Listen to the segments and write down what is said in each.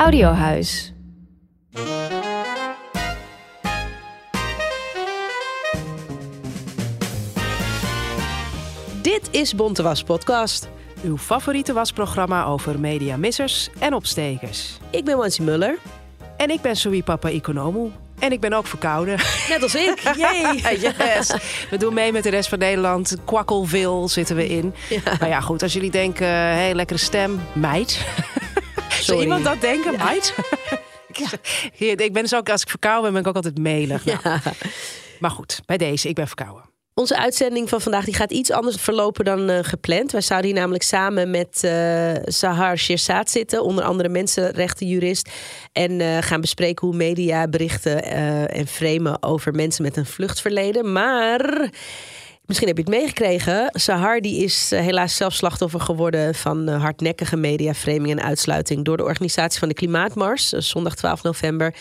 Audiohuis. Dit is Bonte Was Podcast. Uw favoriete wasprogramma over mediamissers en opstekers. Ik ben Wansi Muller. En ik ben Sui Papa Economo. En ik ben ook verkouden. Net als ik. Yay. yes. We doen mee met de rest van Nederland. Kwakkelveel zitten we in. Ja. Maar ja, goed. Als jullie denken, hé, hey, lekkere stem. Meid. Zou iemand dat denken? Ja. Meid? Hier, Ik ben dus ook, als ik verkouden ben, ben ik ook altijd melig. Nou, Ja. Maar goed, bij deze, ik ben verkouden. Onze uitzending van vandaag die gaat iets anders verlopen dan eh, gepland. Wij zouden hier namelijk samen met eh, Sahar zitten, onder andere mensenrechtenjurist. En eh, gaan bespreken hoe media berichten en framen over mensen met een vluchtverleden. Maar misschien heb je het meegekregen. Sahar die is eh, helaas zelf slachtoffer geworden van eh, hardnekkige mediaframing en uitsluiting door de organisatie van de Klimaatmars, eh, zondag 12 november.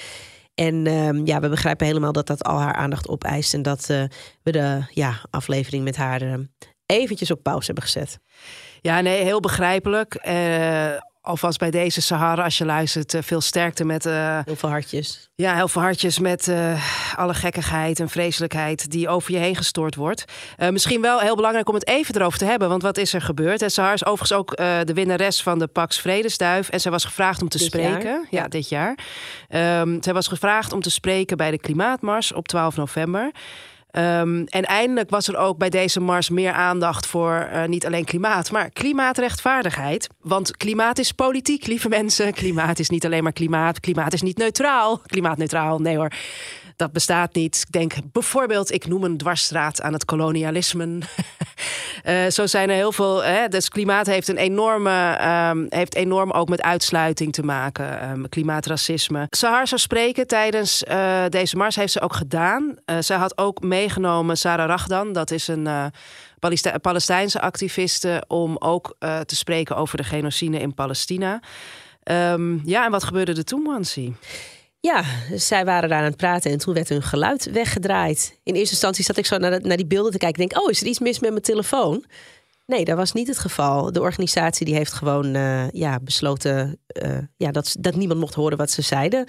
En ehm, ja, we begrijpen helemaal dat dat al haar aandacht opeist. En dat we de ja, aflevering met haar eh, eventjes op pauze hebben gezet. Ja, nee, heel begrijpelijk. Alvast bij deze Sahara, als je luistert, eh, veel sterkte met... eh, Heel veel hartjes. Ja, heel veel hartjes met eh, alle gekkigheid en vreselijkheid die over je heen gestort wordt. Misschien wel heel belangrijk om het even erover te hebben, want wat is er gebeurd? En Sahar is overigens ook de winnares van de Pax Vredesduif. En zij was gevraagd om te Dit spreken. jaar? Ja, dit jaar. Ehm, zij was gevraagd om te spreken bij de Klimaatmars op 12 november. Ehm, en eindelijk was er ook bij deze mars meer aandacht voor eh, niet alleen klimaat, maar klimaatrechtvaardigheid. Want klimaat is politiek, lieve mensen. Klimaat is niet alleen maar klimaat. Klimaat is niet neutraal. Klimaatneutraal, nee hoor. Dat bestaat niet. Ik denk bijvoorbeeld, ik noem een dwarsstraat aan het kolonialisme. Eh, zo zijn er heel veel. Hè, dus klimaat heeft een enorme, ehm, heeft enorm ook met uitsluiting te maken. ehm, klimaatracisme. Sahar zou spreken tijdens eh, deze mars, heeft ze ook gedaan. Eh zij had ook meegenomen Sarah Ragdan, dat is een Palesti- Palestijnse activiste, om ook te spreken over de genocide in Palestina. Ehm, ja, en wat gebeurde er toen, Wansi? Ja, zij waren daar aan het praten en toen werd hun geluid weggedraaid. In eerste instantie zat ik zo naar, naar die beelden te kijken. Ik denk, oh, is er iets mis met mijn telefoon? Nee, dat was niet het geval. De organisatie die heeft gewoon eh, ja, besloten eh, ja, dat, dat niemand mocht horen wat ze zeiden.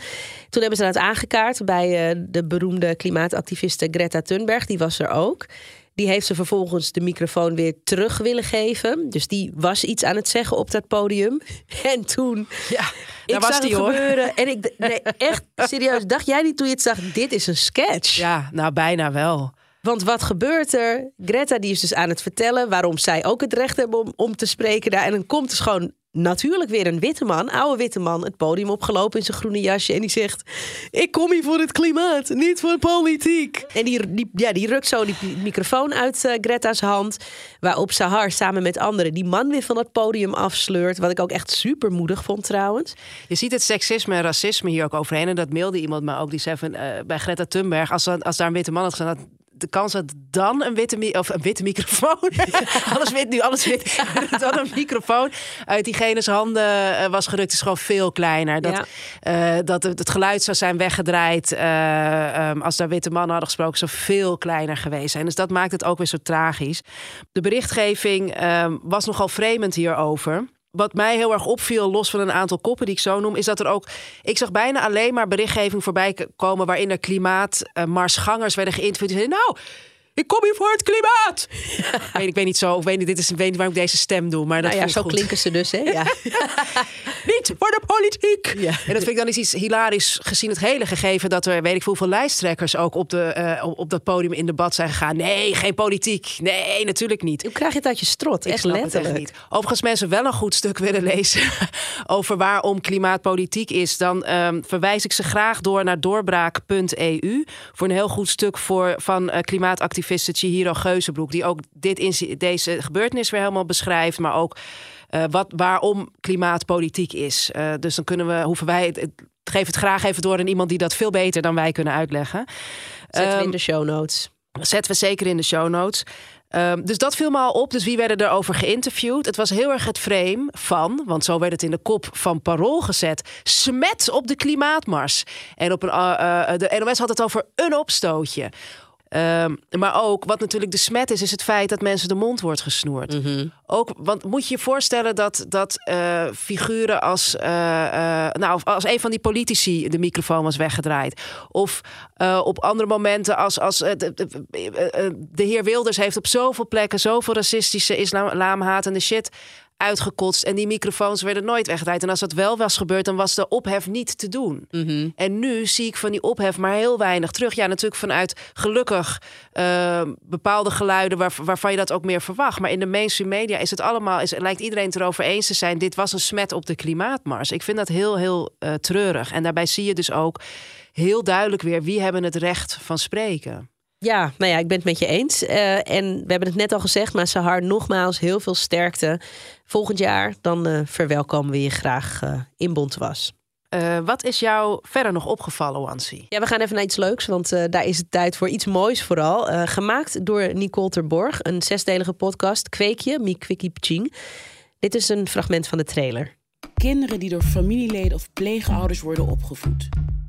Toen hebben ze dat aangekaart bij eh, de beroemde klimaatactiviste Greta Thunberg. Die was er ook. Die heeft ze vervolgens de microfoon weer terug willen geven. Dus die was iets aan het zeggen op dat podium. En toen Ja, ik daar was zag die het hoor. gebeuren en ik nee, echt serieus. Dacht jij niet toen je het zag? Dit is een sketch. Ja, nou bijna wel. Want wat gebeurt er? Greta die is dus aan het vertellen waarom zij ook het recht hebben om, om te spreken daar. En dan komt dus gewoon natuurlijk weer een witte man, oude witte man, het podium opgelopen in zijn groene jasje en die zegt: "Ik kom hier voor het klimaat, niet voor politiek." En die, die, ja, die rukt zo die microfoon uit eh, Greta's hand, waarop Sahar samen met anderen die man weer van het podium afsleurt, wat ik ook echt super moedig vond trouwens. Je ziet het seksisme en racisme hier ook overheen. En dat mailde iemand me ook. Die zei van, eh, bij Greta Thunberg, als, als daar een witte man had gestaan... de kans dat dan een witte, mi- of een witte microfoon... alles wit nu, alles wit. dan een microfoon uit diegene's handen eh, was gerukt... is gewoon veel kleiner. Dat, eh, dat het, het geluid zou zijn weggedraaid... eh, ehm, als daar witte mannen hadden gesproken... zou veel kleiner geweest zijn. Dus dat maakt het ook weer zo tragisch. De berichtgeving ehm, was nogal vreemd hierover... Wat mij heel erg opviel, los van een aantal koppen die ik zo noem, is dat er ook. Ik zag bijna alleen maar berichtgeving voorbij komen. waarin er klimaatmarsgangers werden geïnterviewd. Zeiden: Nou, ik kom hier voor het klimaat. Ik, weet, ik weet niet zo, ik weet niet, dit is, ik weet niet waarom ik deze stem doe. Maar dat Nou ja, zo goed. klinken ze dus, hè? Ja. Niet voor de politiek. Ja. En dat vind ik dan is iets hilarisch gezien het hele gegeven dat er weet ik veel hoeveel lijsttrekkers ook op, de, eh, op, dat podium in debat zijn gegaan. Nee, geen politiek. Nee, natuurlijk niet. Hoe krijg je het uit je strot? Ik Echt snap het letterlijk. echt niet. Overigens, mensen wel een goed stuk willen lezen over waarom klimaatpolitiek is, dan ehm, verwijs ik ze graag door naar doorbraak.eu voor een heel goed stuk voor, van eh, klimaatactiviste Chihiro Geuzenbroek, die ook dit deze gebeurtenis weer helemaal beschrijft, maar ook eh, wat, waarom klimaatpolitiek is. Eh, dus dan kunnen we, hoeven wij, het, geef het graag even door aan iemand die dat veel beter dan wij kunnen uitleggen. Zetten we Ehm, in de show notes. zetten we zeker in de show notes. Ehm, dus dat viel me al op. Dus wie werden er over geïnterviewd? Het was heel erg het frame van, want zo werd het in de kop van Parool gezet. Smet op de klimaatmars. En op een, eh, de NOS had het over een opstootje. Ehm, maar ook, wat natuurlijk de smet is, is het feit dat mensen de mond wordt gesnoerd. Mhm. Ook, want moet je je voorstellen dat, dat eh, figuren als, eh, eh, nou, als een van die politici de microfoon was weggedraaid. Of op andere momenten als, als de, de, de heer Wilders heeft op zoveel plekken zoveel racistische, islamhatende shit uitgekotst en die microfoons werden nooit weggedraaid. En als dat wel was gebeurd, dan was de ophef niet te doen. Mhm. En nu zie ik van die ophef maar heel weinig terug. Ja, natuurlijk vanuit gelukkig uh, bepaalde geluiden waar, waarvan je dat ook meer verwacht. Maar in de mainstream media is het allemaal, is, lijkt iedereen het erover eens te zijn. Dit was een smet op de klimaatmars. Ik vind dat heel, heel uh, treurig. En daarbij zie je dus ook heel duidelijk weer wie hebben het recht van spreken. Ja, nou ja, ik ben het met je eens. Uh, en we hebben het net al gezegd, maar Sahar, nogmaals heel veel sterkte. Volgend jaar, dan uh, verwelkomen we je graag uh, in Bontwas. wat is jou verder nog opgevallen, Wansi? Ja, we gaan even naar iets leuks, want daar is het tijd voor iets moois vooral. gemaakt door Nicole Terborg, een zesdelige podcast, Kweekje, Mi Kwikkie Pching. Dit is een fragment van de trailer. Kinderen die door familieleden of pleegouders worden opgevoed.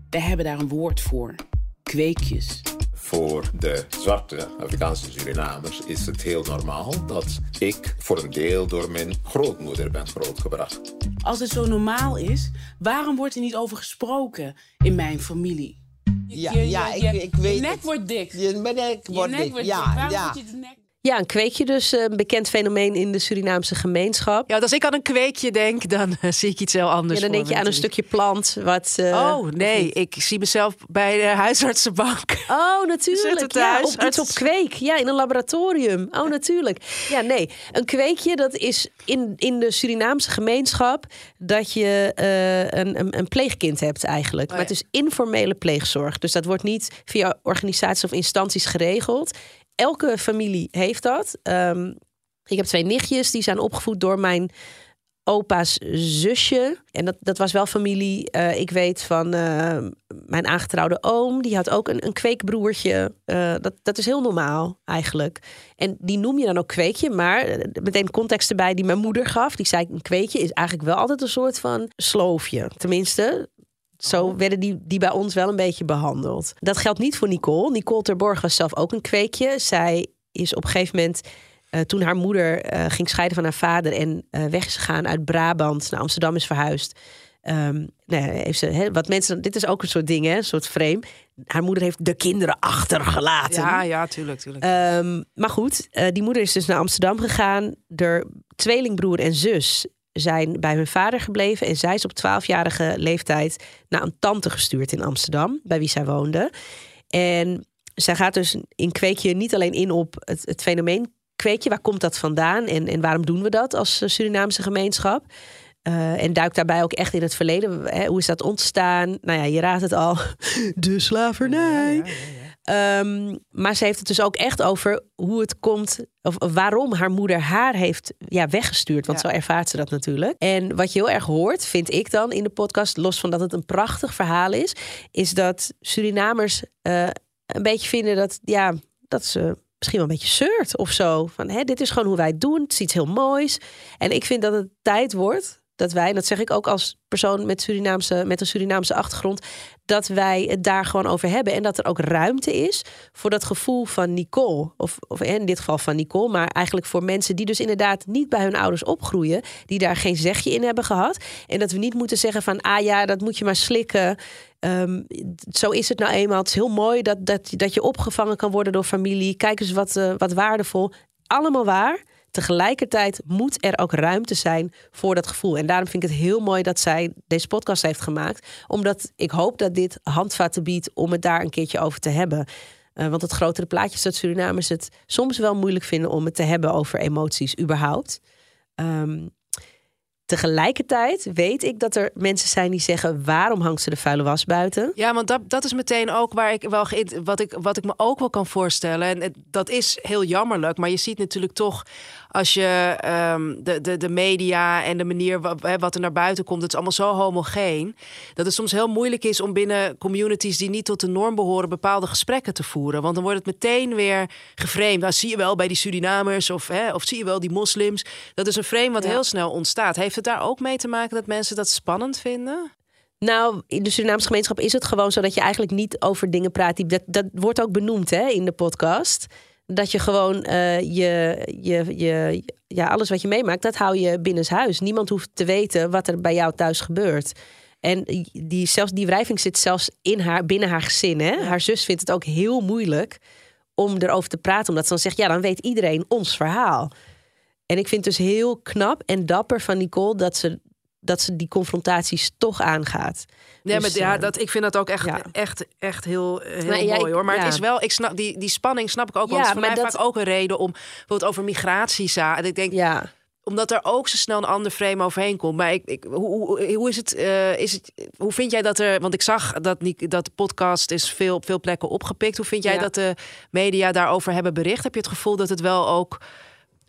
We hebben daar een woord voor. Kweekjes voor de zwarte Afrikaanse Surinamers is het heel normaal dat ik voor een deel door mijn grootmoeder ben grootgebracht. Als het zo normaal is, waarom wordt er niet over gesproken in mijn familie? Ja, ja ik, ik weet Je nek wordt dik. Je nek wordt dik, ja. Waarom ja. wordt je nek ja, een kweekje dus, een bekend fenomeen in de Surinaamse gemeenschap. Ja, als ik aan een kweekje denk, dan uh, zie ik iets heel anders. Ja, dan denk je aan een stukje plant. Wat, uh, oh nee, ik zie mezelf bij de huisartsenbank. Oh, natuurlijk. Ja, op, iets op kweek. Ja, in een laboratorium. Oh, natuurlijk. Ja, nee. Een kweekje, dat is in, in de Surinaamse gemeenschap dat je uh, een, een, een, pleegkind hebt eigenlijk. Oh, ja. Maar het is informele pleegzorg. Dus dat wordt niet via organisaties of instanties geregeld elke familie heeft dat. Um, ik heb twee nichtjes, die zijn opgevoed door mijn opa's zusje. En dat, dat was wel familie. Uh, ik weet van uh, mijn aangetrouwde oom, die had ook een, een kweekbroertje. Uh, dat, dat is heel normaal eigenlijk. En die noem je dan ook kweekje, maar meteen context erbij die mijn moeder gaf. Die zei: een kweekje is eigenlijk wel altijd een soort van sloofje. Tenminste, zo werden die, die bij ons wel een beetje behandeld. Dat geldt niet voor Nicole. Nicole Terborg was zelf ook een kweekje. Zij is op een gegeven moment, uh, toen haar moeder uh, ging scheiden van haar vader en uh, weg is gegaan uit Brabant naar Amsterdam is verhuisd. Um, nou ja, heeft ze, hè, wat mensen, dit is ook een soort ding, hè, een soort frame. Haar moeder heeft de kinderen achtergelaten. Ja, ja, tuurlijk, tuurlijk. Um, maar goed, die moeder is dus naar Amsterdam gegaan. De tweelingbroer en zus zijn bij hun vader gebleven. En zij is op 12-jarige leeftijd naar een tante gestuurd in Amsterdam, bij wie zij woonde. En zij gaat dus in Kweekje niet alleen in op het, fenomeen Kweekje, waar komt dat vandaan en, en waarom doen we dat als Surinaamse gemeenschap? Uh, en duikt daarbij ook echt in het verleden. Hè, hoe is dat ontstaan? Nou ja, je raadt het al. De slavernij. Ja, um, maar ze heeft het dus ook echt over hoe het komt, of waarom haar moeder haar heeft ja, weggestuurd. Want zo ervaart ze dat natuurlijk. En wat je heel erg hoort, vind ik dan in de podcast, los van dat het een prachtig verhaal is, is dat Surinamers uh, een beetje vinden dat, ja, dat ze misschien wel een beetje zeurt of zo. Van hè, dit is gewoon hoe wij het doen. Het is iets heel moois. En ik vind dat het tijd wordt dat wij, en dat zeg ik ook als persoon met, Surinaamse, met een Surinaamse achtergrond, dat wij het daar gewoon over hebben. En dat er ook ruimte is voor dat gevoel van Nicole. Of, of in dit geval van Nicole, maar eigenlijk voor mensen die dus inderdaad niet bij hun ouders opgroeien, die daar geen zegje in hebben gehad. En dat we niet moeten zeggen van, ah ja, dat moet je maar slikken. Um, zo is het nou eenmaal. Het is heel mooi dat, dat, dat je opgevangen kan worden door familie. Kijk eens wat, uh, wat waardevol. Allemaal waar. Tegelijkertijd moet er ook ruimte zijn voor dat gevoel. En daarom vind ik het heel mooi dat zij deze podcast heeft gemaakt. Omdat ik hoop dat dit handvatten biedt om het daar een keertje over te hebben. Uh, want het grotere plaatje is dat Surinamers het soms wel moeilijk vinden om het te hebben over emoties überhaupt. Um, Tegelijkertijd weet ik dat er mensen zijn die zeggen: waarom hangt ze de vuile was buiten? Ja, want dat, dat is meteen ook waar ik wel wat ik, wat ik me ook wel kan voorstellen. En dat is heel jammerlijk, maar je ziet natuurlijk toch als je um, de, de, de media en de manier wat, wat er naar buiten komt, het is allemaal zo homogeen. Dat het soms heel moeilijk is om binnen communities die niet tot de norm behoren, bepaalde gesprekken te voeren. Want dan wordt het meteen weer geframed. Nou, zie je wel bij die Surinamers of, hè, of zie je wel die moslims. Dat is een frame wat Ja. heel snel ontstaat. Heeft het daar ook mee te maken dat mensen dat spannend vinden? Nou, in de Surinaamse gemeenschap is het gewoon zo dat je eigenlijk niet over dingen praat. Die, dat, dat wordt ook benoemd hè, in de podcast. Dat je gewoon uh, je, je, je, ja, alles wat je meemaakt, dat hou je binnenshuis. Niemand hoeft te weten wat er bij jou thuis gebeurt. En die, zelfs, die wrijving zit zelfs in haar, binnen haar gezin. Hè? Haar zus vindt het ook heel moeilijk om erover te praten. Omdat ze dan zegt, ja, dan weet iedereen ons verhaal. En ik vind het dus heel knap en dapper van Nicole dat ze, dat ze die confrontaties toch aangaat. Ja, dus, maar ja, eh, dat, ik vind dat ook echt, echt, echt heel, heel mooi hoor. Maar het is wel, ik snap die, die spanning snap ik ook. Want ja, voor mij dat... vaak ook een reden om bijvoorbeeld over migratie. En ik denk, ja omdat er ook zo snel een ander frame overheen komt. Maar ik, ik hoe, hoe, is het, uh, is het? Hoe vind jij dat er? Want ik zag dat, dat de podcast is veel, op veel plekken opgepikt. Hoe vind jij dat de media daarover hebben bericht? Heb je het gevoel dat het wel ook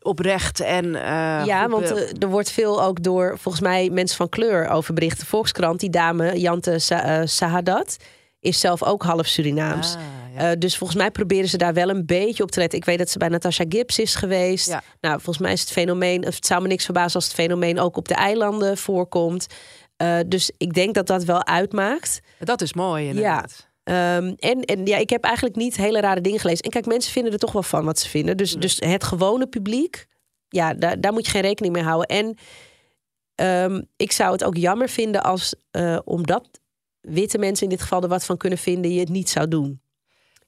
oprecht en. Uh, ja, want er wordt veel ook door volgens mij mensen van kleur over berichten. Volkskrant, die dame Jante Sahadat is zelf ook half Surinaams. Ah, eh, dus volgens mij proberen ze daar wel een beetje op te letten. Ik weet dat ze bij Natasha Gibbs is geweest. Nou, volgens mij is het fenomeen, het zou me niks verbazen als het fenomeen ook op de eilanden voorkomt. Dus ik denk dat dat wel uitmaakt. Dat is mooi inderdaad. Ja. Um, en, en ja, ik heb eigenlijk niet hele rare dingen gelezen. En kijk, mensen vinden er toch wel van wat ze vinden. Dus, dus het gewone publiek, ja, daar, daar moet je geen rekening mee houden. En um, ik zou het ook jammer vinden als, uh, omdat witte mensen in dit geval er wat van kunnen vinden, je het niet zou doen.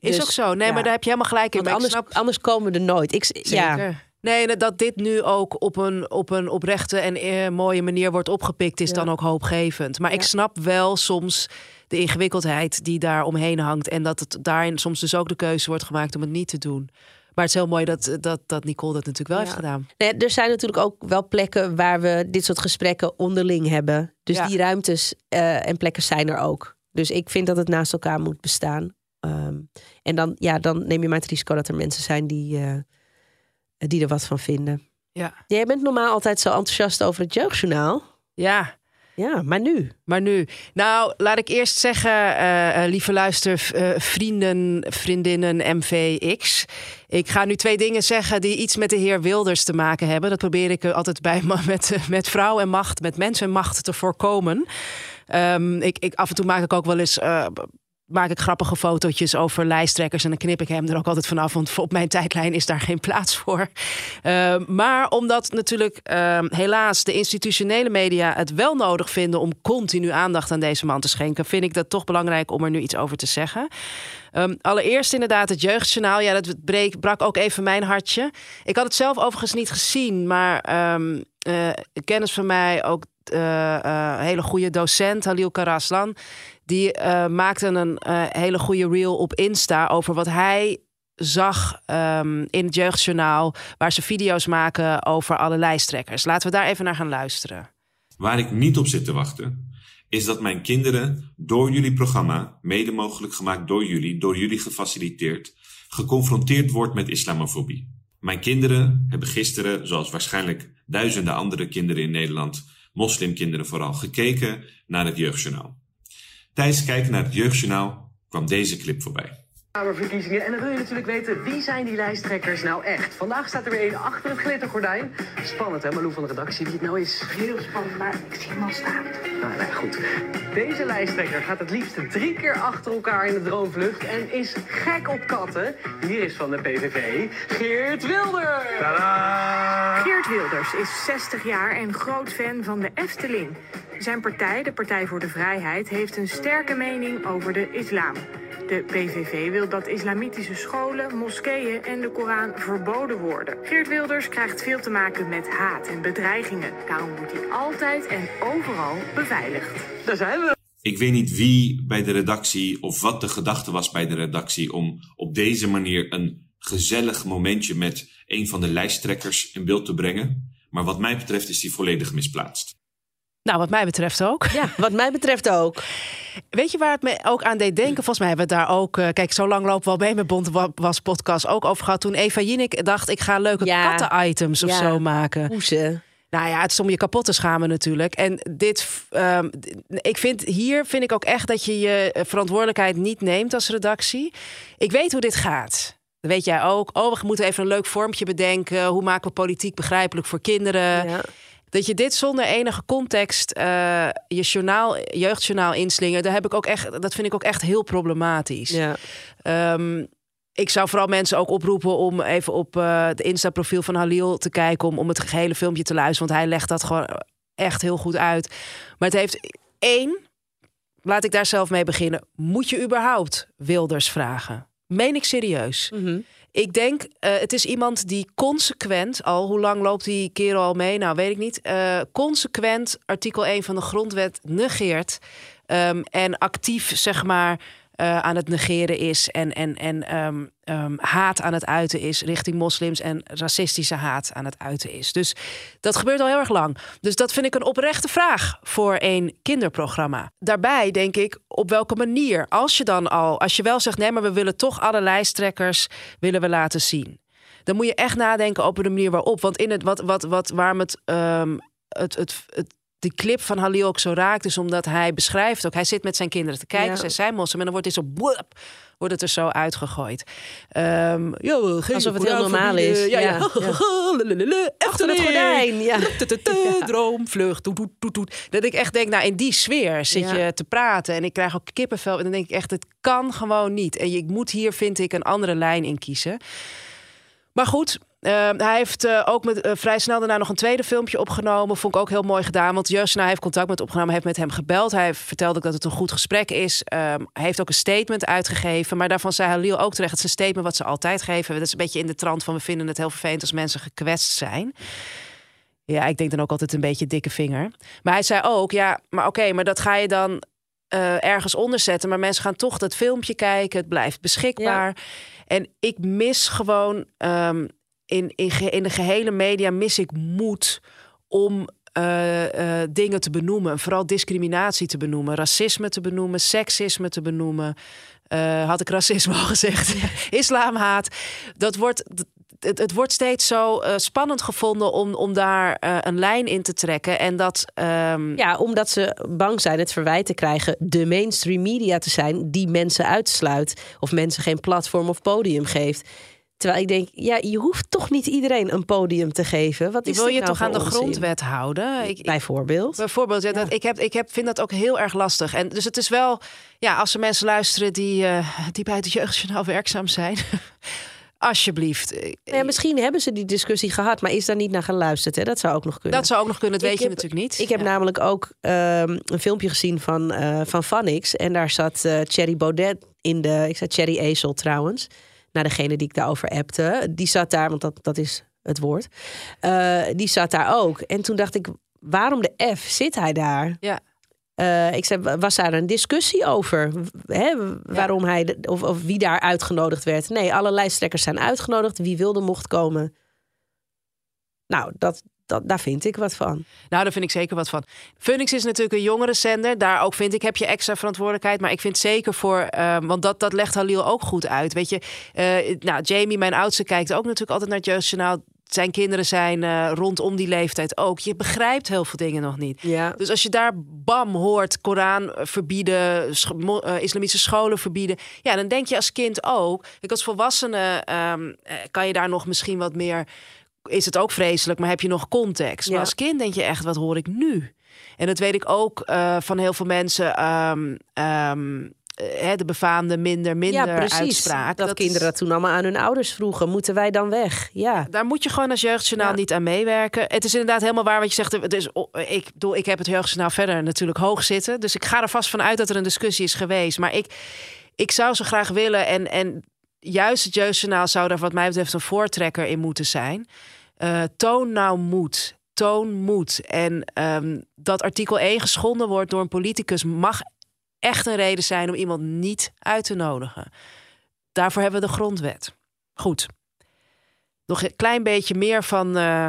Is dus, ook zo. Nee, maar daar heb je helemaal gelijk in. anders, snap... anders komen we er nooit. Ik, Ja. Nee, dat dit nu ook op een, op een oprechte en eh, mooie manier wordt opgepikt, is dan ook hoopgevend. Maar ik snap wel soms de ingewikkeldheid die daar omheen hangt. En dat het daarin soms dus ook de keuze wordt gemaakt om het niet te doen. Maar het is heel mooi dat, dat, dat Nicole dat natuurlijk wel heeft gedaan. Nee, er zijn natuurlijk ook wel plekken waar we dit soort gesprekken onderling hebben. Dus die ruimtes uh, en plekken zijn er ook. Dus ik vind dat het naast elkaar moet bestaan. Um, en dan, ja, dan neem je maar het risico dat er mensen zijn die, uh, die er wat van vinden. Ja. Jij bent normaal altijd zo enthousiast over het jeugdjournaal. Ja, ja, maar nu? Maar nu. Nou, laat ik eerst zeggen, uh, lieve luistervrienden, uh, vriendinnen, MVX. Ik ga nu twee dingen zeggen die iets met de heer Wilders te maken hebben. Dat probeer ik altijd bij met, met vrouw en macht, met mensen en macht te voorkomen. Um, ik, ik, af en toe maak ik ook wel eens uh, maak ik grappige fotootjes over lijsttrekkers. En dan knip ik hem er ook altijd vanaf. Want op mijn tijdlijn is daar geen plaats voor. Uh, maar omdat natuurlijk uh, helaas de institutionele media het wel nodig vinden om continu aandacht aan deze man te schenken, vind ik dat toch belangrijk om er nu iets over te zeggen. Um, allereerst inderdaad het jeugdjournaal. Ja, dat breek, brak ook even mijn hartje. Ik had het zelf overigens niet gezien, maar uh, kennis van mij ook uh, hele goede docent, Halil Karaslan. Die uh, maakte een hele goede reel op Insta over wat hij zag um, in het jeugdjournaal. Waar ze video's maken over alle lijsttrekkers. Laten we daar even naar gaan luisteren. Waar ik niet op zit te wachten, is dat mijn kinderen door jullie programma, mede mogelijk gemaakt door jullie, door jullie gefaciliteerd, geconfronteerd wordt met islamofobie. Mijn kinderen hebben gisteren, zoals waarschijnlijk duizenden andere kinderen in Nederland, moslimkinderen vooral, gekeken naar het jeugdjournaal. Tijdens kijken naar het jeugdjournaal kwam deze clip voorbij. Kamerverkiezingen. En dan wil je natuurlijk weten, wie zijn die lijsttrekkers nou echt? Vandaag staat er weer een achter het glittergordijn. Spannend hè, Malou van de redactie, wie het nou is. Heel spannend, maar ik zie hem al staan. Nou, nou goed. Deze lijsttrekker gaat het liefst drie keer achter elkaar in de droomvlucht en is gek op katten. Hier is van de PVV Geert Wilders. Tadaa! Geert Wilders is 60 jaar en groot fan van de Efteling. Zijn partij, de Partij voor de Vrijheid, heeft een sterke mening over de islam. De PVV wil dat islamitische scholen, moskeeën en de Koran verboden worden. Geert Wilders krijgt veel te maken met haat en bedreigingen. Daarom wordt hij altijd en overal beveiligd. Daar zijn we. Ik weet niet wie bij de redactie of wat de gedachte was bij de redactie om op deze manier een gezellig momentje met een van de lijsttrekkers in beeld te brengen. Maar wat mij betreft is die volledig misplaatst. Nou, wat mij betreft ook. Ja, wat mij betreft ook. Weet je waar het me ook aan deed denken? Volgens mij hebben we het daar ook... Uh, kijk, zo lang lopen we al mee met Bond was podcast ook over gehad. Toen Eva Jinek dacht, ik ga leuke ja. katten-items of zo maken. Hoezen. Nou ja, het is om je kapot te schamen natuurlijk. En dit, um, ik vind hier vind ik ook echt dat je je verantwoordelijkheid niet neemt als redactie. Ik weet hoe dit gaat. Dat weet jij ook. Oh, we moeten even een leuk vormpje bedenken. Hoe maken we politiek begrijpelijk voor kinderen? Ja Dat je dit zonder enige context uh, je journaal, jeugdjournaal inslingert, daar heb ik ook echt, dat vind ik ook echt heel problematisch. Ja. Um, ik zou vooral mensen ook oproepen om even op uh, het Insta-profiel van Halil te kijken. Om, om het gehele filmpje te luisteren. Want hij legt dat gewoon echt heel goed uit. Maar het heeft één, laat ik daar zelf mee beginnen. Moet je überhaupt Wilders vragen? Meen ik serieus. Mhm. Ik denk, uh, het is iemand die consequent, al hoe lang loopt die kerel al mee? Nou, weet ik niet. Uh, consequent artikel 1 van de grondwet negeert. Um, en actief, zeg maar, uh, aan het negeren is en, en, en um, um, haat aan het uiten is richting moslims en racistische haat aan het uiten is. Dus dat gebeurt al heel erg lang. Dus dat vind ik een oprechte vraag voor een kinderprogramma. Daarbij denk ik, op welke manier, als je dan al, als je wel zegt nee, maar we willen toch alle lijsttrekkers willen we laten zien. Dan moet je echt nadenken over de manier waarop. Want in het wat, wat, wat waarom het, um, het, het, het die clip van Halil ook zo raakt, is omdat hij beschrijft ook. Hij zit met zijn kinderen te kijken, ja. zij zijn moslim, en dan wordt dit zo boep, wordt het er zo uitgegooid. Um, yo, Alsof het heel normaal is. Ja, ja. ja. Achter het gordijn. Ja. Droomvlucht. Dat ik echt denk, nou in die sfeer zit je te praten. En ik krijg ook kippenvel. En dan denk ik echt, het kan gewoon niet. En je moet hier, vind ik, een andere lijn in kiezen. Maar goed, hij heeft uh, ook met, uh, vrij snel daarna nog een tweede filmpje opgenomen. Vond ik ook heel mooi gedaan. Want Justina heeft contact met opgenomen, heeft met hem gebeld. Hij vertelde dat het een goed gesprek is. Um, hij heeft ook een statement uitgegeven. Maar daarvan zei Halil ook terecht. Het is een statement wat ze altijd geven. Dat is een beetje in de trant van we vinden het heel vervelend als mensen gekwetst zijn. Ja, ik denk dan ook altijd een beetje dikke vinger. Maar hij zei ook, ja, maar oké, okay, maar dat ga je dan ergens onderzetten. Maar mensen gaan toch dat filmpje kijken. Het blijft beschikbaar. Ja. En ik mis gewoon um, in, in, in de gehele media mis ik moed om uh, uh, dingen te benoemen. Vooral discriminatie te benoemen, racisme te benoemen, seksisme te benoemen. Uh, had ik racisme al gezegd? Islamhaat. Dat wordt. Het, het, wordt steeds zo spannend gevonden om, om daar een lijn in te trekken. En dat. Um... Ja, omdat ze bang zijn het verwijt te krijgen de mainstream media te zijn die mensen uitsluit. Of mensen geen platform of podium geeft. Terwijl ik denk, ja, je hoeft toch niet iedereen een podium te geven. Wat is wil je nou toch aan de grondwet houden? Ik, bijvoorbeeld. Bijvoorbeeld, ja, dat, ik, heb, ik heb, vind dat ook heel erg lastig. En dus het is wel, ja, als er mensen luisteren die, uh, die bij het jeugdjournaal werkzaam zijn. Alsjeblieft. Ja, misschien hebben ze die discussie gehad, maar is daar niet naar geluisterd? Hè? Dat zou ook nog kunnen. Dat zou ook nog kunnen, dat weet heb, je natuurlijk niet. Ik heb ja. namelijk ook um, een filmpje gezien van, uh, van Vanix. En daar zat uh, Thierry Baudet in de. Ik zei Thierry Ezel trouwens naar degene die ik daarover appte. Die zat daar, want dat, dat is het woord. Uh, die zat daar ook. En toen dacht ik, waarom de F zit hij daar? Ja. Uh, ik zei, was daar een discussie over? Hè, waarom ja. hij, of, of wie daar uitgenodigd werd? Nee, alle lijsttrekkers zijn uitgenodigd. Wie wilde mocht komen. Nou, dat, dat, daar vind ik wat van. Nou, daar vind ik zeker wat van. Phoenix is natuurlijk een jongere zender. Daar ook vind ik, heb je extra verantwoordelijkheid. Maar ik vind zeker voor, um, want dat, dat legt Halil ook goed uit. Weet je, uh, nou, Jamie, mijn oudste, kijkt ook natuurlijk altijd naar het Jeugdjournaal. Zijn kinderen zijn uh, rondom die leeftijd ook. Je begrijpt heel veel dingen nog niet. Ja. Dus als je daar bam hoort, Koran verbieden, sch uh, islamitische scholen verbieden. Ja, dan denk je als kind ook. Ik als volwassene um, kan je daar nog misschien wat meer is het ook vreselijk, maar heb je nog context. Ja. Maar als kind denk je echt, wat hoor ik nu? En dat weet ik ook uh, van heel veel mensen. Um, um, de befaamde minder, minder ja, precies. uitspraak. Dat, dat kinderen dat toen allemaal aan hun ouders vroegen. Moeten wij dan weg? Ja. Daar moet je gewoon als jeugdjournaal ja. niet aan meewerken. Het is inderdaad helemaal waar wat je zegt. Het is, ik, bedoel, ik heb het jeugdjournaal verder natuurlijk hoog zitten. Dus ik ga er vast van uit dat er een discussie is geweest. Maar ik, ik zou zo graag willen en... en juist het jeugdjournaal zou daar wat mij betreft een voortrekker in moeten zijn. Uh, toon nou moed. Toon moed. En um, dat artikel 1 geschonden wordt door een politicus mag echt een reden zijn om iemand niet uit te nodigen. Daarvoor hebben we de grondwet. Goed. Nog een klein beetje meer van uh,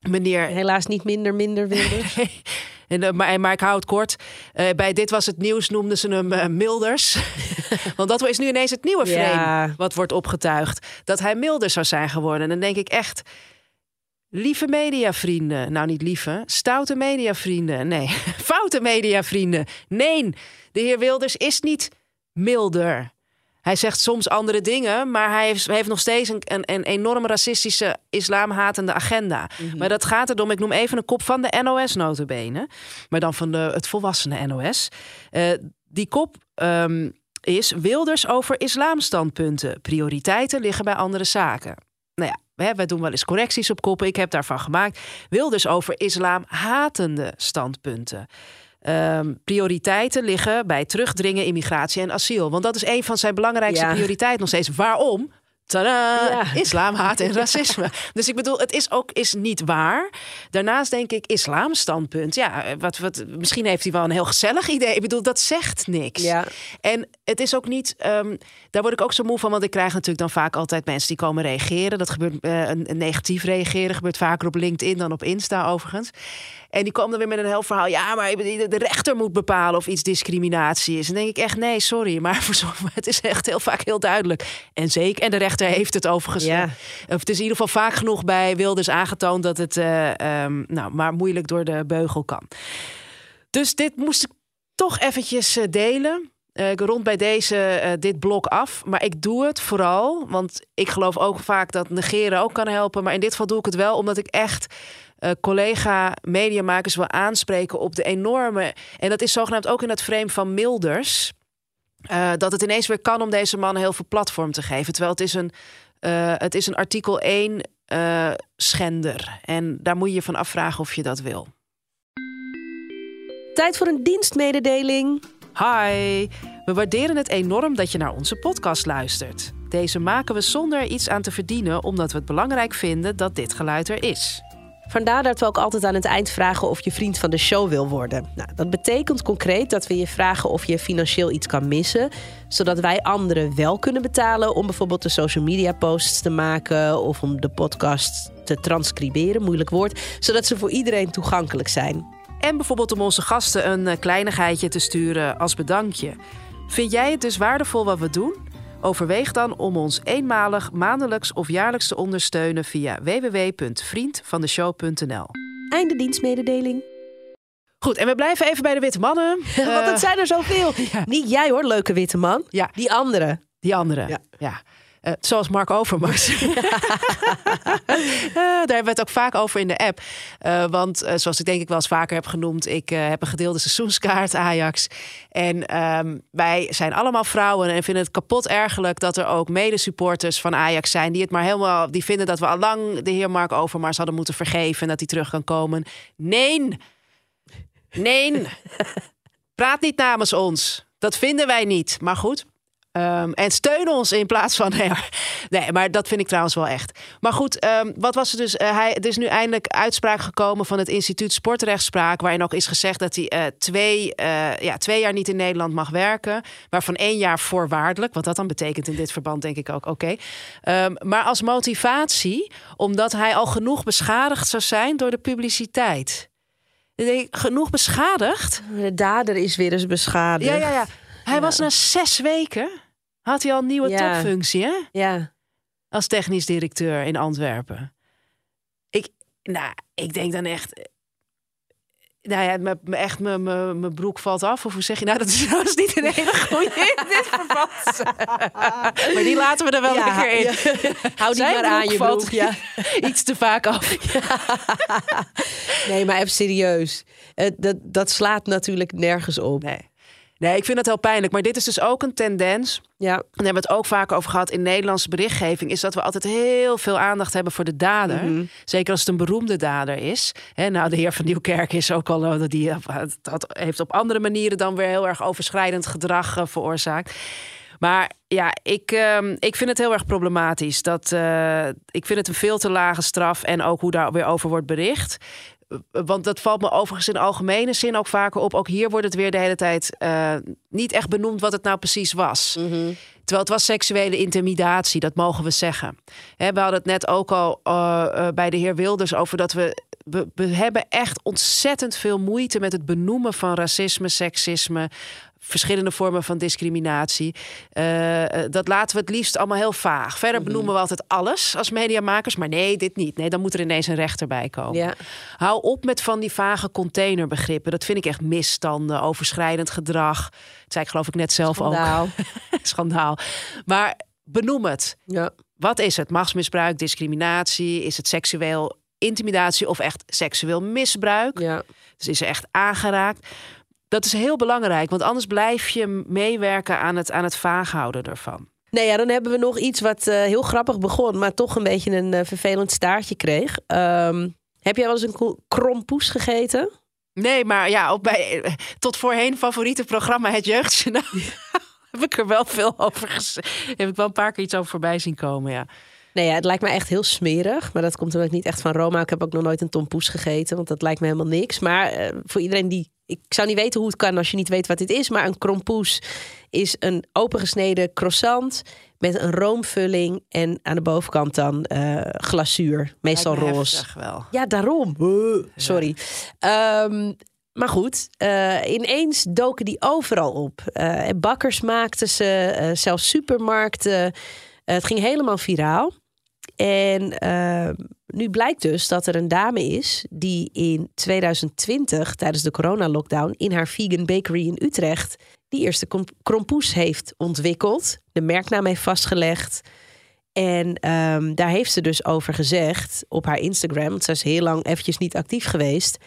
meneer. Helaas niet minder, minder wilde. En, uh, maar, maar ik hou het kort. Uh, bij Dit Was Het Nieuws noemden ze hem uh, Milders. Want dat is nu ineens het nieuwe frame ja. wat wordt opgetuigd. Dat hij Milders zou zijn geworden. En dan denk ik echt... Lieve mediavrienden. Nou, niet lieve. Stoute mediavrienden. Nee, foute mediavrienden. Nee, de heer Wilders is niet milder. Hij zegt soms andere dingen, maar hij heeft, heeft nog steeds een, een, een enorm racistische, islamhatende agenda. Mhm. Maar dat gaat erom, ik noem even een kop van de NOS notabene, maar dan van de, het volwassene NOS. Eh, die kop ehm, is Wilders over islamstandpunten. Prioriteiten liggen bij andere zaken. Nou ja, wij doen wel eens correcties op koppen. Ik heb daarvan gemaakt. Wilders over islamhatende standpunten. Ehm, prioriteiten liggen bij terugdringen, immigratie en asiel. Want dat is een van zijn belangrijkste Ja. prioriteiten nog steeds. Waarom? Tadaa! Ja. Islam, haat en racisme. dus ik bedoel, het is ook is niet waar. Daarnaast denk ik, islamstandpunt. Ja, wat, wat, misschien heeft hij wel een heel gezellig idee. Ik bedoel, dat zegt niks. Ja. En het is ook niet, ehm, daar word ik ook zo moe van, want ik krijg natuurlijk dan vaak altijd mensen die komen reageren. Dat gebeurt eh, een, een negatief reageren, gebeurt vaker op LinkedIn dan op Insta overigens. En die komen dan weer met een heel verhaal. Ja, maar de rechter moet bepalen of iets discriminatie is. En dan denk ik echt, nee, sorry. Maar voor het is echt heel vaak heel duidelijk. En zeker, en de rechter heeft het overigens. Ja. Of het is in ieder geval vaak genoeg bij Wilders aangetoond dat het eh, ehm, nou, maar moeilijk door de beugel kan. Dus dit moest ik toch eventjes eh, delen. Eh, ik rond bij deze eh, dit blok af. Maar ik doe het vooral, want ik geloof ook vaak dat negeren ook kan helpen. Maar in dit geval doe ik het wel omdat ik echt eh, collega mediamakers wil aanspreken op de enorme... En dat is zogenaamd ook in het frame van Milders... eh, dat het ineens weer kan om deze man heel veel platform te geven. Terwijl het is een, eh, het is een artikel 1 eh, schender. En daar moet je je van afvragen of je dat wil. Tijd voor een dienstmededeling. Hi, we waarderen het enorm dat je naar onze podcast luistert. Deze maken we zonder er iets aan te verdienen, omdat we het belangrijk vinden dat dit geluid er is. Vandaar dat we ook altijd aan het eind vragen of je vriend van de show wil worden. Nou, dat betekent concreet dat we je vragen of je financieel iets kan missen, zodat wij anderen wel kunnen betalen om bijvoorbeeld de social media posts te maken of om de podcast te transcriberen, moeilijk woord, zodat ze voor iedereen toegankelijk zijn. En bijvoorbeeld om onze gasten een eh, kleinigheidje te sturen als bedankje. Vind jij het dus waardevol wat we doen? Overweeg dan om ons eenmalig, maandelijks of jaarlijks te ondersteunen via www.vriendvandeshow.nl. Einde dienstmededeling. Goed, en we blijven even bij de witte mannen. Want Eh, het zijn er zoveel. Niet jij hoor, leuke witte man. Ja. Die andere. Die andere. Ja. Ja. Eh, zoals Mark Overmars. Eh, daar hebben we het ook vaak over in de app. Eh, want zoals ik denk ik wel eens vaker heb genoemd... ik heb een gedeelde seizoenskaart Ajax. En ehm, wij zijn allemaal vrouwen en vinden het kapot ergerlijk... dat er ook medesupporters van Ajax zijn... die het maar helemaal... die vinden dat we al lang de heer Mark Overmars hadden moeten vergeven... en dat hij terug kan komen. Nee! Nee! Praat niet namens ons. Dat vinden wij niet. Maar goed. Ehm, en steun ons in plaats van. Nee, maar- nee, maar dat vind ik trouwens wel echt. Maar goed, ehm, wat was er dus? Eh, hij, er is nu eindelijk uitspraak gekomen van het instituut Sportrechtspraak. Waarin ook is gezegd dat hij eh, twee, eh, ja, twee jaar niet in Nederland mag werken. Waarvan één jaar voorwaardelijk. Wat dat dan betekent in dit verband, denk ik ook. Oké. Ehm, maar als motivatie, omdat hij al genoeg beschadigd zou zijn door de publiciteit. Ik, genoeg beschadigd? De dader is weer eens beschadigd. Ja, ja, ja. Hij was na zes weken. Had hij al een nieuwe Ja. topfunctie, hè? Ja. Als technisch directeur in Antwerpen. Ik, nou, ik denk dan echt. Nou ja, me, me- echt mijn broek valt af. Of hoe zeg je nou? Dat is trouwens niet een hele goede in dit verband. maar die laten we er wel Ja, lekker in. Hou die maar aan je valt broek. Ja. Iets te vaak af. Nee, maar even serieus. Eh, dat, dat slaat natuurlijk nergens op. Nee. Nee, ik vind dat heel pijnlijk. Maar dit is dus ook een tendens. Ja. Daar hebben we het ook vaak over gehad in Nederlandse berichtgeving. Is dat we altijd heel veel aandacht hebben voor de dader. Mhm. Zeker als het een beroemde dader is. Hè, nou, de heer van Nieuwkerk is ook al. eh, Die dat heeft op andere manieren dan weer heel erg overschrijdend gedrag eh, veroorzaakt. Maar ja, ik, ehm, ik vind het heel erg problematisch. Dat, eh, ik vind het een veel te lage straf. En ook hoe daar weer over wordt bericht. Eh, Want dat valt me overigens in algemene zin ook vaker op. Ook hier wordt het weer de hele tijd eh, niet echt benoemd wat het nou precies was. Terwijl het was seksuele intimidatie, dat mogen we zeggen. Hè, we hadden het net ook al eh, bij de heer Wilders over dat we we, we hebben echt ontzettend veel moeite met het benoemen van racisme, seksisme, verschillende vormen van discriminatie. Uh, dat laten we het liefst allemaal heel vaag. Verder mhm. benoemen we altijd alles als mediamakers. Maar nee, dit niet. Nee, dan moet er ineens een rechter bij komen. Ja. Hou op met van die vage containerbegrippen. Dat vind ik echt misstanden, overschrijdend gedrag. Dat zei ik geloof ik net zelf Schandaal. ook. Schandaal. Maar benoem het. Ja. Wat is het? Machtsmisbruik, discriminatie? Is het seksueel intimidatie of echt seksueel misbruik? Ja. Dus is er echt aangeraakt? Dat is heel belangrijk, want anders blijf je meewerken aan het, aan het vaag houden ervan. Nee, ja, dan hebben we nog iets wat uh, heel grappig begon, maar toch een beetje een uh, vervelend staartje kreeg. Um, heb jij wel eens een krompoes gegeten? Nee, maar ja, ook bij eh, tot voorheen favoriete programma Het Jeugdjournaal heb ik er wel veel over gezegd. Heb ik wel een paar keer iets over voorbij zien komen, ja. Nee, ja, het lijkt me echt heel smerig. Maar dat komt omdat ik niet echt van Roma. Ik heb ook nog nooit een tompoes gegeten. Want dat lijkt me helemaal niks. Maar uh, voor iedereen die ik zou niet weten hoe het kan als je niet weet wat dit is. Maar een krompoes is een opengesneden croissant met een roomvulling en aan de bovenkant dan uh, glazuur, meestal roze. Wel. Ja, daarom. sorry. Um, maar goed, uh, ineens doken die overal op. Bakkers maakten ze, zelfs supermarkten. Het ging helemaal viraal. En uh, nu blijkt dus dat er een dame is die in 2020 tijdens de coronalockdown in haar vegan bakery in Utrecht die eerste krompoes heeft ontwikkeld, de merknaam heeft vastgelegd. En um, daar heeft ze dus over gezegd op haar Instagram, want ze is heel lang eventjes niet actief geweest.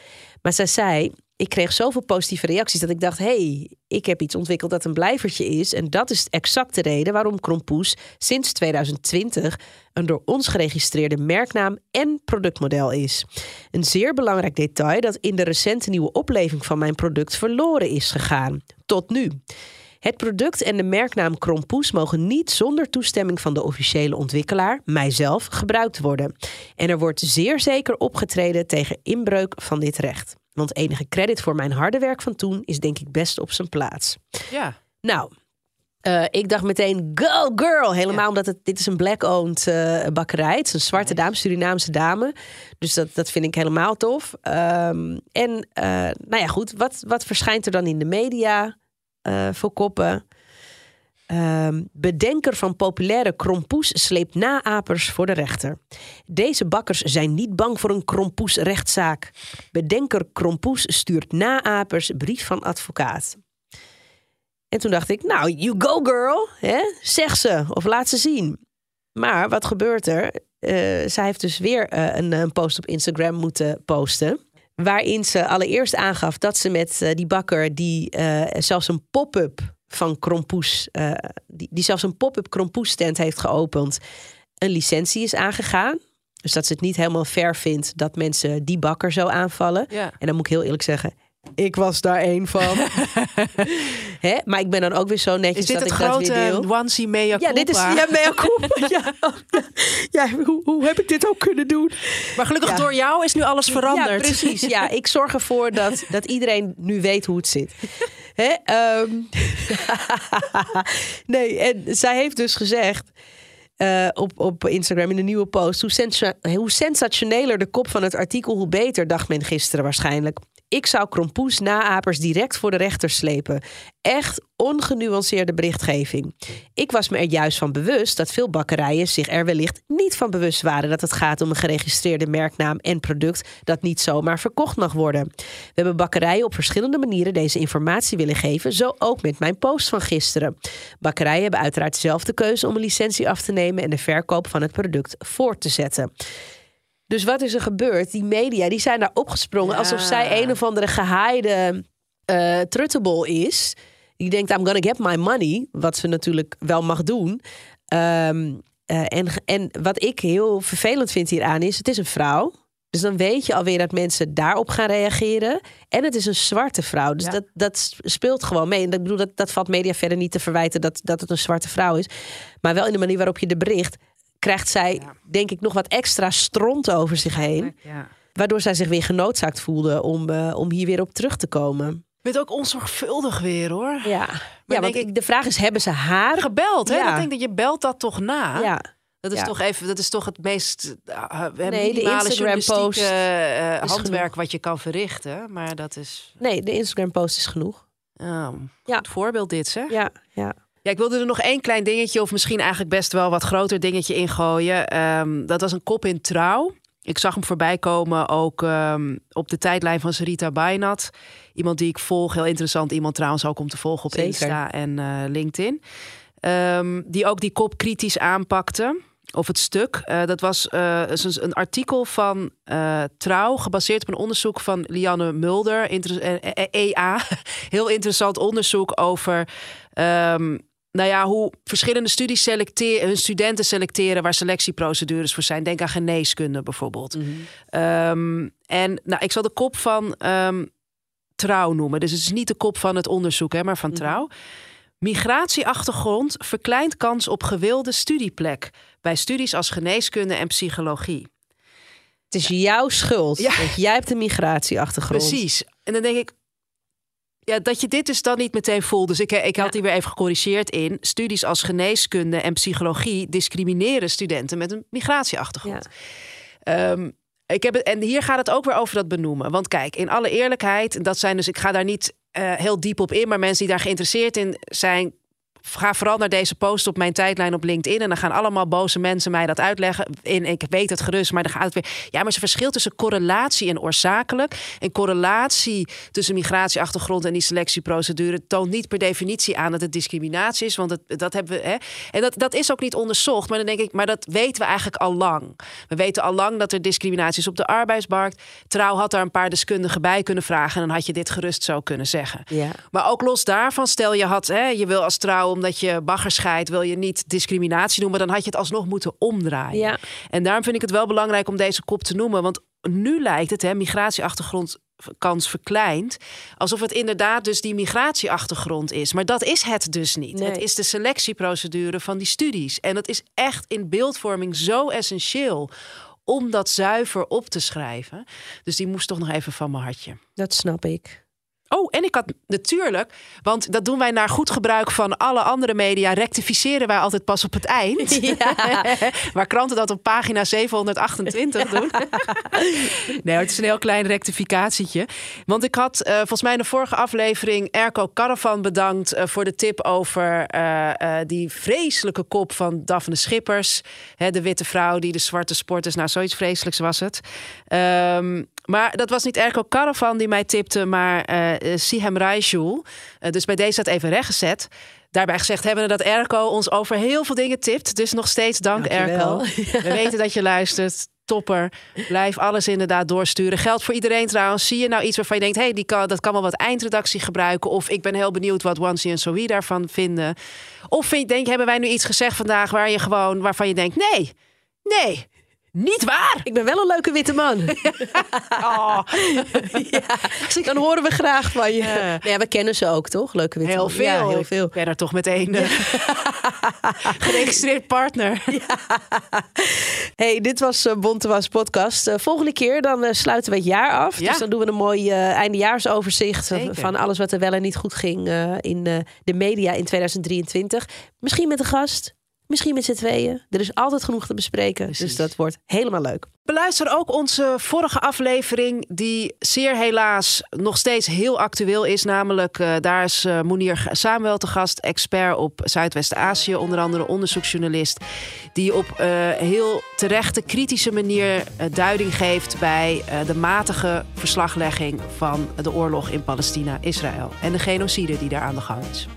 Maar zij zei: ik kreeg zoveel positieve reacties dat ik dacht: hey, ik heb iets ontwikkeld dat een blijvertje is. En dat is exact de reden waarom Krompoes sinds 2020 een door ons geregistreerde merknaam en productmodel is. Een zeer belangrijk detail dat in de recente nieuwe opleving van mijn product verloren is gegaan. Tot nu. Het product en de merknaam Krompoes mogen niet zonder toestemming van de officiële ontwikkelaar, mijzelf, gebruikt worden. En er wordt zeer zeker opgetreden tegen inbreuk van dit recht. Want enige credit voor mijn harde werk van toen is denk ik best op zijn plaats. Ja. Nou, uh, ik dacht meteen, go girl! Helemaal omdat het, dit is een black-owned uh, bakkerij. Het is een zwarte dame, Surinaamse dame. Dus dat, dat vind ik helemaal tof. Um, en uh, nou ja, goed. Wat, wat verschijnt er dan in de media voor koppen? Um, bedenker van populaire krompoes sleept naapers voor de rechter. Deze bakkers zijn niet bang voor een krompoes-rechtszaak. Bedenker krompoes stuurt naapers brief van advocaat. En toen dacht ik, nou, you go girl, hè? zeg ze of laat ze zien. Maar wat gebeurt er? Uh, zij heeft dus weer uh, een, een, post op Instagram moeten posten. Waarin ze allereerst aangaf dat ze met uh, die bakker, die zelfs een pop-up van Krompoes, uh, die, die zelfs een pop-up Krompoes stand heeft geopend, een licentie is aangegaan. Dus dat ze het niet helemaal fair vindt dat mensen die bakker zo aanvallen. Ja. En dan moet ik heel eerlijk zeggen, ik was daar één van. Hè? Maar ik ben dan ook weer zo netjes is dit dat het ik grote dat weer deel. onesie mea culpa? Ja, dit is ja, mea culpa. ja, ja. hoe, hoe heb ik dit ook kunnen doen? Maar gelukkig ja. door jou is nu alles veranderd. Ja, precies. Ja, ik zorg ervoor dat, dat iedereen nu weet hoe het zit. Hè? Um, nee, en zij heeft dus gezegd... Uh, op, op Instagram in een nieuwe post. Hoe, hoe sensationeler de kop van het artikel, hoe beter, dacht men gisteren waarschijnlijk. Ik zou Krompoes naapers direct voor de rechter slepen. Echt ongenuanceerde berichtgeving. Ik was me er juist van bewust dat veel bakkerijen zich er wellicht niet van bewust waren dat het gaat om een geregistreerde merknaam en product dat niet zomaar verkocht mag worden. We hebben bakkerijen op verschillende manieren deze informatie willen geven, zo ook met mijn post van gisteren. Bakkerijen hebben uiteraard zelf de keuze om een licentie af te nemen en de verkoop van het product voort te zetten. Dus wat is er gebeurd? Die media die zijn daar opgesprongen alsof zij een of andere gehaaide uh, truttebol is. Die denkt, I'm gonna get my money. Wat ze natuurlijk wel mag doen. Um, uh, en, en wat ik heel vervelend vind hieraan is, het is een vrouw. Dus dan weet je alweer dat mensen daarop gaan reageren. En het is een zwarte vrouw. Dus ja. dat, dat speelt gewoon mee. En ik bedoel, dat, dat valt media verder niet te verwijten dat, dat het een zwarte vrouw is. Maar wel in de manier waarop je de bericht krijgt zij, ja. denk ik, nog wat extra stront over zich heen. Ja. Waardoor zij zich weer genoodzaakt voelde om, uh, om hier weer op terug te komen. Je bent ook onzorgvuldig weer hoor. Ja, ja want ik, de vraag is: hebben ze haar gebeld? Hè? Ja. Ik denk dat je belt dat toch na. Ja. Dat is Ja. toch even, dat is toch het meest uh, Nee, de minimale Instagram-post journalistieke, eh, handwerk genoeg. wat je kan verrichten. Maar dat is Nee, de Instagram-post is genoeg. oh, Ja. goed voorbeeld dit, zeg. Ja, ja. Ja, ik wilde er nog één klein dingetje, of misschien eigenlijk best wel wat groter dingetje ingooien. Ehm, dat was een kop in trouw. Ik zag hem voorbij komen ook ehm, op de tijdlijn van Sarita Bainat. Iemand die ik volg, heel interessant. Iemand trouwens ook om te volgen op Zeker. Insta en eh, LinkedIn. Ehm, die ook die kop kritisch aanpakte. Of het stuk. Eh, dat was eh, een, een artikel van Trouw, gebaseerd op een onderzoek van Lianne Mulder, EA. Heel interessant onderzoek over nou ja, hoe verschillende studies selecteren, hun studenten selecteren waar selectieprocedures voor zijn. Denk aan geneeskunde bijvoorbeeld. Ehm, en nou, ik zal de kop van ehm, Trouw noemen. Dus het is niet de kop van het onderzoek, hè, maar van Trouw. Migratieachtergrond verkleint kans op gewilde studieplek bij studies als geneeskunde en psychologie. Het is jouw schuld. Ja. Want jij hebt een migratieachtergrond. Precies. En dan denk ik, ja, dat je dit dus dan niet meteen voelt. Dus ik, ik had Ja. die weer even gecorrigeerd in. Studies als geneeskunde en psychologie discrimineren studenten met een migratieachtergrond. Ehm, ik heb het, en hier gaat het ook weer over dat benoemen. Want kijk, in alle eerlijkheid, dat zijn dus, ik ga daar niet eh, heel diep op in, maar mensen die daar geïnteresseerd in zijn. Ga vooral naar deze post op mijn tijdlijn op LinkedIn. En dan gaan allemaal boze mensen mij dat uitleggen. In, ik weet het gerust, maar dan gaat het weer. Ja, maar ze verschil tussen correlatie en oorzakelijk. En correlatie tussen migratieachtergrond en die selectieprocedure toont niet per definitie aan dat het discriminatie is. Want dat, dat hebben we. Hè? En dat, dat is ook niet onderzocht. Maar dan denk ik, maar dat weten we eigenlijk al lang. We weten al lang dat er discriminatie is op de arbeidsmarkt. Trouw had daar een paar deskundigen bij kunnen vragen. En dan had je dit gerust zo kunnen zeggen. Ja. Maar ook los daarvan, stel je had, hè, je wil als trouw, omdat je bagger scheidt, wil je niet discriminatie noemen, dan had je het alsnog moeten omdraaien. Ja. En daarom vind ik het wel belangrijk om deze kop te noemen. Want nu lijkt het, hè, migratieachtergrond kans verkleind. Alsof het inderdaad dus die migratieachtergrond is. Maar dat is het dus niet. Nee. Het is de selectieprocedure van die studies. En dat is echt in beeldvorming zo essentieel om dat zuiver op te schrijven. Dus die moest toch nog even van mijn hartje. Dat snap ik. Oh, en ik had natuurlijk, want dat doen wij naar goed gebruik van alle andere media, rectificeren wij altijd pas op het eind. Waar kranten dat op pagina 728 doen. nee, het is een heel klein rectificatietje. Want ik had eh, volgens mij in de vorige aflevering Erco Caravan bedankt eh, voor de tip over eh, die vreselijke kop van Daphne Schippers. Hè, de witte vrouw die de zwarte sporters, nou zoiets vreselijks was het. Ehm, maar dat was niet Erco Caravan die mij tipte, maar Sihem Raijul. Eh, dus bij deze staat even rechtgezet. Daarbij gezegd hebben we dat Erco ons over heel veel dingen tipt. Dus nog steeds dank Dankjewel. Erco. We weten dat je luistert. Topper. Blijf alles inderdaad doorsturen. Geldt voor iedereen trouwens. Zie je nou iets waarvan je denkt... Hey, die kan, dat kan wel wat eindredactie gebruiken. Of ik ben heel benieuwd wat Wansi en Zoe daarvan vinden. Of vind, denk, hebben wij nu iets gezegd vandaag... Waar je gewoon, waarvan je denkt... Nee, nee, niet waar. Ik ben wel een leuke witte man. Oh, ja, dan horen we graag van je. Ja. We kennen ze ook, toch? Leuke witte heel man. veel. Ja, heel veel. Ik ben er toch meteen eh, geregistreerd partner. Hey, dit was uh, Bontewas podcast. Eh, volgende keer dan eh, sluiten we het jaar af. Dus dan doen we een mooi eh, eindejaarsoverzicht eh, Zeker. van alles wat er wel en niet goed ging eh, in eh, de media in 2023. Misschien met een gast, misschien met z'n tweeën. Er is altijd genoeg te bespreken. Dus dat wordt helemaal leuk. Beluister ook onze vorige aflevering, die zeer helaas nog steeds heel actueel is. Namelijk, eh, daar is eh Mounir Samuel te gast, expert op Zuidwest-Azië, onder andere onderzoeksjournalist. Die op eh, heel terechte, kritische manier duiding geeft bij de matige verslaglegging van de oorlog in Palestina-Israël. En de genocide die daar aan de gang is.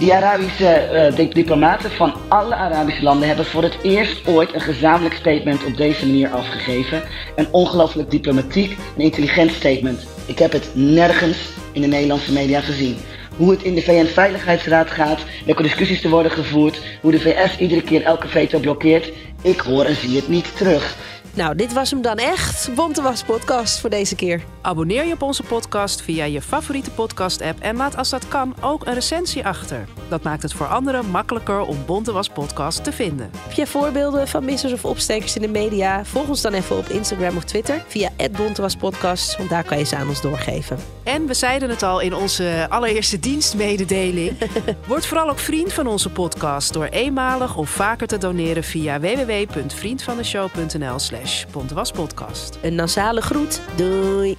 Die Arabische eh, dip- diplomaten van alle Arabische landen hebben voor het eerst ooit een gezamenlijk statement op deze manier afgegeven. Een ongelooflijk diplomatiek en intelligent statement. Ik heb het nergens in de Nederlandse media gezien. Hoe het in de VN-veiligheidsraad gaat, welke discussies er worden gevoerd, hoe de VS iedere keer elke veto blokkeert. Ik hoor en zie het niet terug. Nou, dit was hem dan echt. Bontewas podcast voor deze keer. Abonneer je op onze podcast via je favoriete podcast-app en laat als dat kan ook een recensie achter. Dat maakt het voor anderen makkelijker om Bonte Was Podcast te vinden. Heb jij voorbeelden van missers of opstekers in de media? Volg ons dan even op Instagram of Twitter via @bontewaspodcast, want daar kan je ze aan ons doorgeven. En we zeiden het al in onze allereerste dienstmededeling. Word vooral ook vriend van onze podcast door eenmalig of vaker te doneren via www.vriendvandeshow.nl slash Podcast. Een nasale groet. Doei.